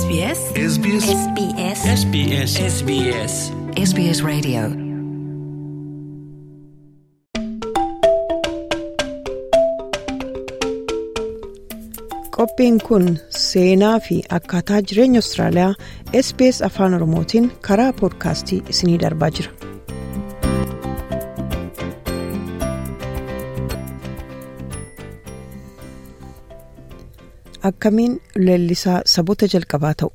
SBS SBS SBS SBS SBS SBS Radio. Qophiin kun seenaa fi akkaataa jireenya Austraaliyaa SBS Afaan Oromootiin karaa poodkaastii isiniif darbaa jira. Akkamiin leellisaa saboota jalqabaa ta'u?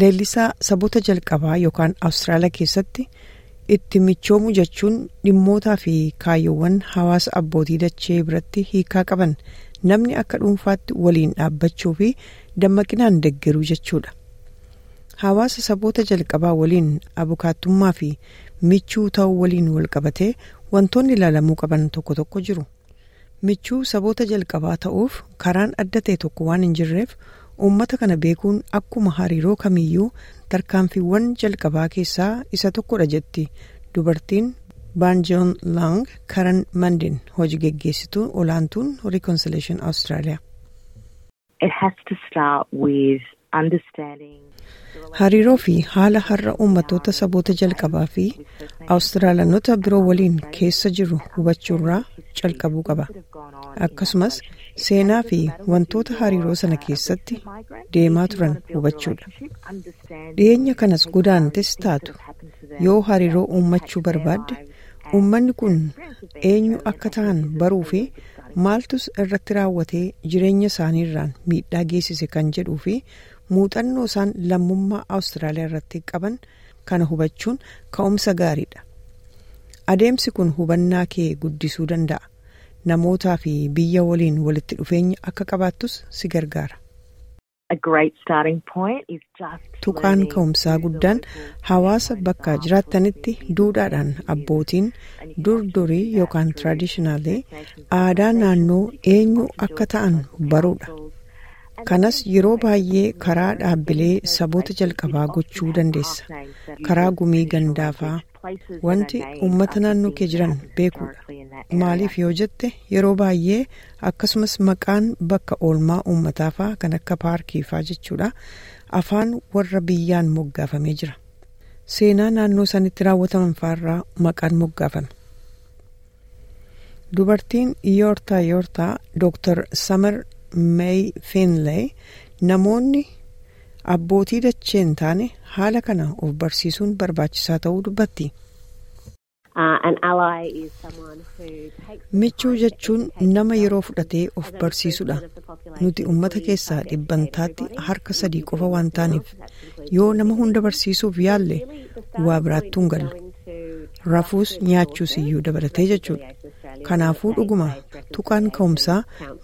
Leellisaa saboota jalqabaa yookaan Awustiraaliyaa keessatti itti michoomuu jechuun dhimmootaa fi kaayyoowwan hawaasa abbootii dachee biratti hiikaa qaban namni akka dhuunfaatti waliin dhaabbachuu fi dammaqinaan deggeruu jechuudha. Hawaasa saboota jalqabaa waliin abukaattummaa fi michuu ta'uu waliin walqabatee wantoonni ilaalamuu qaban tokko tokko jiru. Michuu saboota jalqabaa ta'uuf karaan adda ta'e tokko waan hin jirreef uummata kana beekuun akkuma hariiroo kamiyyuu tarkaanfiiwwan jalqabaa keessaa isa tokkodha jetti. Dubartiin baanjoon lang karan mandin hojii geggeessituu olaantuun reconciliation australia. Understanding hariiroo fi haala har'a uummatoota saboota jalqabaa fi awustiraaliyaanota biroo waliin keessa jiru hubachuurraa calqabuu qaba. Akkasumas seenaa fi wantoota hariiroo sana keessatti deemaa turan hubachuudha dhiyeenya kanas godaantes taatu. Yoo hariiroo uummachuu barbaadde uummanni kun eenyu akka ta'an baruu fi maaltus irratti raawwatee jireenya isaaniirraan miidhaa geessise kan jedhuu fi muuxannoo isaan lammummaa awustiraaliyaa irratti qaban kana hubachuun ka'umsa gaariidha adeemsi kun hubannaa kee guddisuu danda'a namootaa fi biyya waliin walitti dhufeenya akka qabaattus si gargaara. tuqaan ka'umsaa guddaan hawaasa bakka jiraattanitti duudhaadhaan abbootiin dur durii yookaan tiraadishinaali aadaa naannoo eenyu akka ta'an baruudha. Kanas yeroo baay'ee karaa dhaabbilee saboota jalqabaa gochuu dandeessa. Karaa gumii gandaafaa wanti uummata naannoo kee jiran beekuudha. Maaliif yoo jette yeroo baay'ee akkasumas maqaan bakka oolmaa uummataafaa kan akka paarkiifaa jechuudha. Afaan warra biyyaan moggaafamee jira. Seenaa naannoo sanitti raawwataman faarraa maqaan moggaafame. Dubartiin yoortaa yoortaa dooktar samar meey finley namoonni abbootii dachee hin taane haala kana of barsiisuun barbaachisaa ta'uu dubbatti. Uh, michuu jechuun nama yeroo fudhatee of barsiisudha nuti ummata keessaa dhibbantaatti harka sadii qofa waan taaneef yoo nama hunda barsiisuuf yaalle waa biraattuu hin gallu rafuus nyaachuus iyyuu dabalatee jechuudha kanaafuu dhuguma. Tuqaan ka'umsaa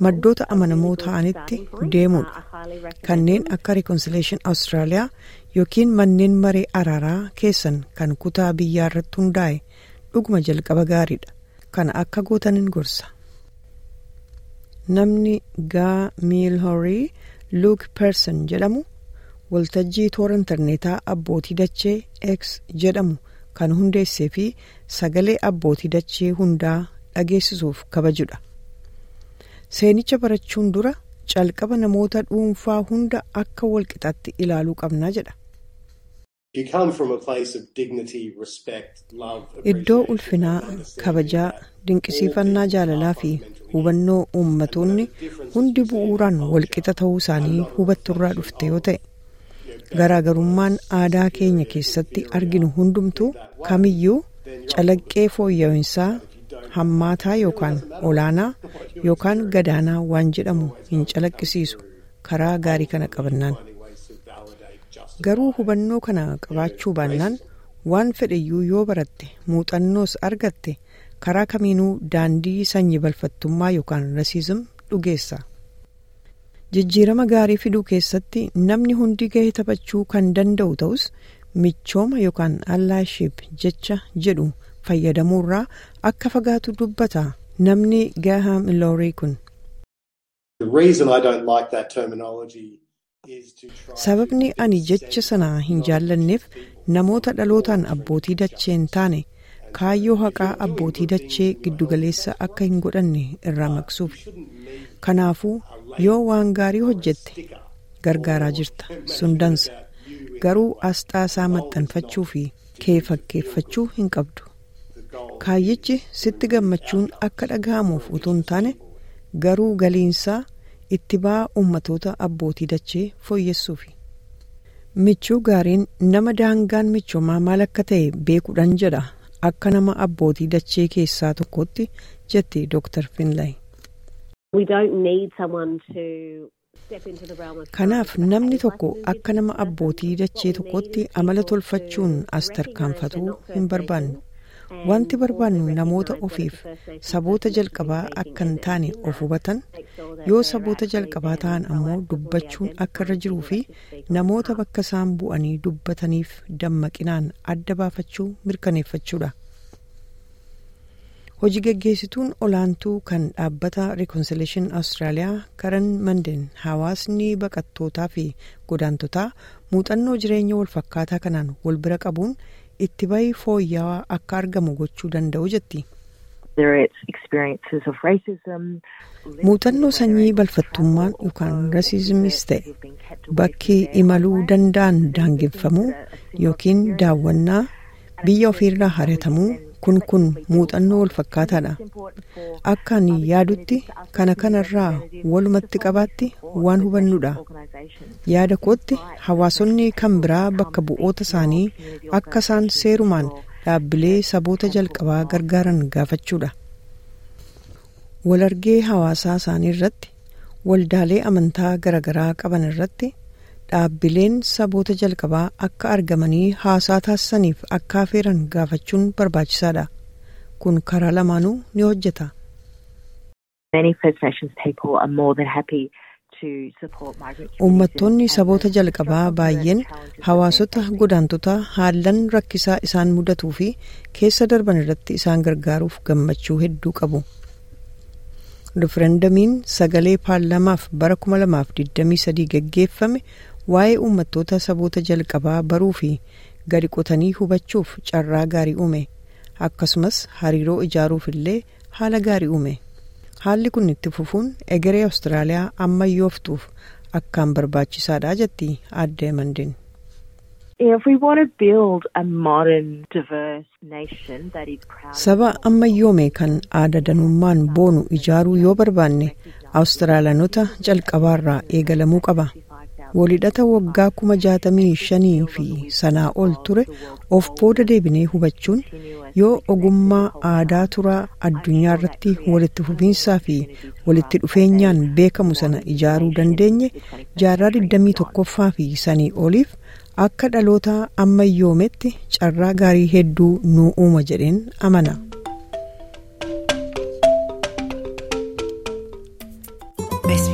maddoota amanamoo ta'anitti deemuudha kanneen akka reconciliation austraaliyaa yookiin manneen maree araaraa keessan kan kutaa biyyaa irratti hundaa'e dhuguma jalqaba gaariidha. Kana akka gootanin gorsa. Namni gaa miilhorii luuk person jedhamu waltajjii toora intarneetaa abbootii dachee x jedhamu kan hundeessee fi sagalee abbootii dachee hundaa dhageessisuuf kabajudha seenicha barachuun dura calqaba namoota dhuunfaa hunda akka walqixatti ilaaluu qabnaa jedha. Iddoo ulfinaa kabajaa dinqisiifannaa jaalalaa fi hubannoo uummatoonni hundi bu'uuraan walqixa ta'uu isaanii hubatturraa dhufte yoo ta'e garaagarummaan aadaa keenya keessatti arginu hundumtuu kamiyyuu calaqqee fooyya'insaa hammaataa yookaan olaanaa yookaan gadaanaa waan jedhamu hin calaqqisiisu karaa gaarii kana qabannaan garuu hubannoo kana qabaachuu baannaan waan fedheyyuu yoo baratte muuxannoos argatte karaa kamiinuu daandii sanyii balfattummaa yookaan rasiizim dhugeessa. jijjiirama gaarii fiduu keessatti namni hundi gahee taphachuu kan danda'u ta'us michooma yookaan allaaship jecha jedhu fayyadamuurraa akka fagaatu dubbata. Namni gaham loorii kun. Sababni ani jecha sana hin jaallanneef namoota dhalootaan abbootii dachee hin taane kaayyoo haqaa abbootii dachee giddugaleessa akka hin godhanne irraa maqsuuf kanaafuu yoo waan gaarii hojjette gargaaraa jirta sun dansa garuu asxaa isaa maxxanfachuu fi kee fakkeeffachuu hin qabdu kaayyichi sitti gammachuun akka dhaga'amuuf utuu hin taane garuu galiinsaa itti ba'aa ummatoota abbootii dachee fooyyessuufi. michuu gaariin nama daangaan michoomaa maal akka ta'e beekuudhaan jedha akka nama abbootii dachee keessaa tokkotti jetti Dr. Finlay. Kanaaf namni tokko akka nama abbootii dachee tokkotti amala tolfachuun as tarkaanfatuu hin barbaannu. Wanti barbaannu namoota ofiif saboota jalqabaa akka hin taane of hubatan yoo saboota jalqabaa ta'an ammoo dubbachuun akka irra jiruu fi namoota bakka isaan bu'anii dubbataniif dammaqinaan adda baafachuu mirkaneeffachuudha. Hojii gaggeessituun olaantuu kan dhaabbata Reconciliation Austraaliyaa karan mandeen hawaasni baqattootaa fi godaantotaa muuxannoo jireenya walfakkaataa kanaan wal bira qabuun itti bahii fooyya'aa akka argamu gochuu danda'u jetti. Muuxannoo sanyii balfattummaan yookaan rasiizmis ta'e bakki imaluu danda'an daangeffamuu yookiin daawwannaa biyya ofiirraa haratamuu kun kun muuxannoo walfakkaataadha. Akka ani yaadutti kana kanarraa walumatti qabaatti waan hubannuudha. Yaada kootti hawaasonni kan biraa bakka bu'oota isaanii akka isaan seerumaan dhaabbilee saboota jalqabaa gargaaran gaafachuudha. Walargee hawaasaa isaanii irratti waldaalee amantaa garaagaraa qaban irratti dhaabbileen saboota jalqabaa akka argamanii haasaa taasisaniif akka affeeran gaafachuun barbaachisaadha. Kun karaa lamaanuu ni hojjeta. Uummattoonni saboota jalqabaa baay'een hawaasota godaantota haallan rakkisaa isaan mudatuu fi keessa darban irratti isaan gargaaruuf gammachuu hedduu qabu. Riferendamiin sagalee paarlamaaf bara 2023 gaggeeffame waa'ee uummattoota saboota jalqabaa baruu fi gadi qotanii hubachuuf carraa gaarii uume akkasumas hariiroo ijaaruuf illee haala gaarii uume haalli kun itti fufuun egeree awustiraaliyaa ammayyooftuuf akkaan barbaachisaadha jetti aadde mandin. Saba ammayyoome kan aada danummaan boonu ijaaruu yoo barbaanne awustiraaliyaanota jalqabaarraa eegalamuu qaba. Walhidhata waggaa kuma jaatamii shanii fi sanaa ol ture of booda deebinee hubachuun yoo ogummaa aadaa turaa addunyaa irratti walitti fufiinsaa fi walitti dhufeenyaan beekamu sana ijaaruu dandeenye jaarraa 21ffaa fi sanii oliif akka dhaloota ammayyoometti carraa gaarii hedduu nuu uuma jedheen amana.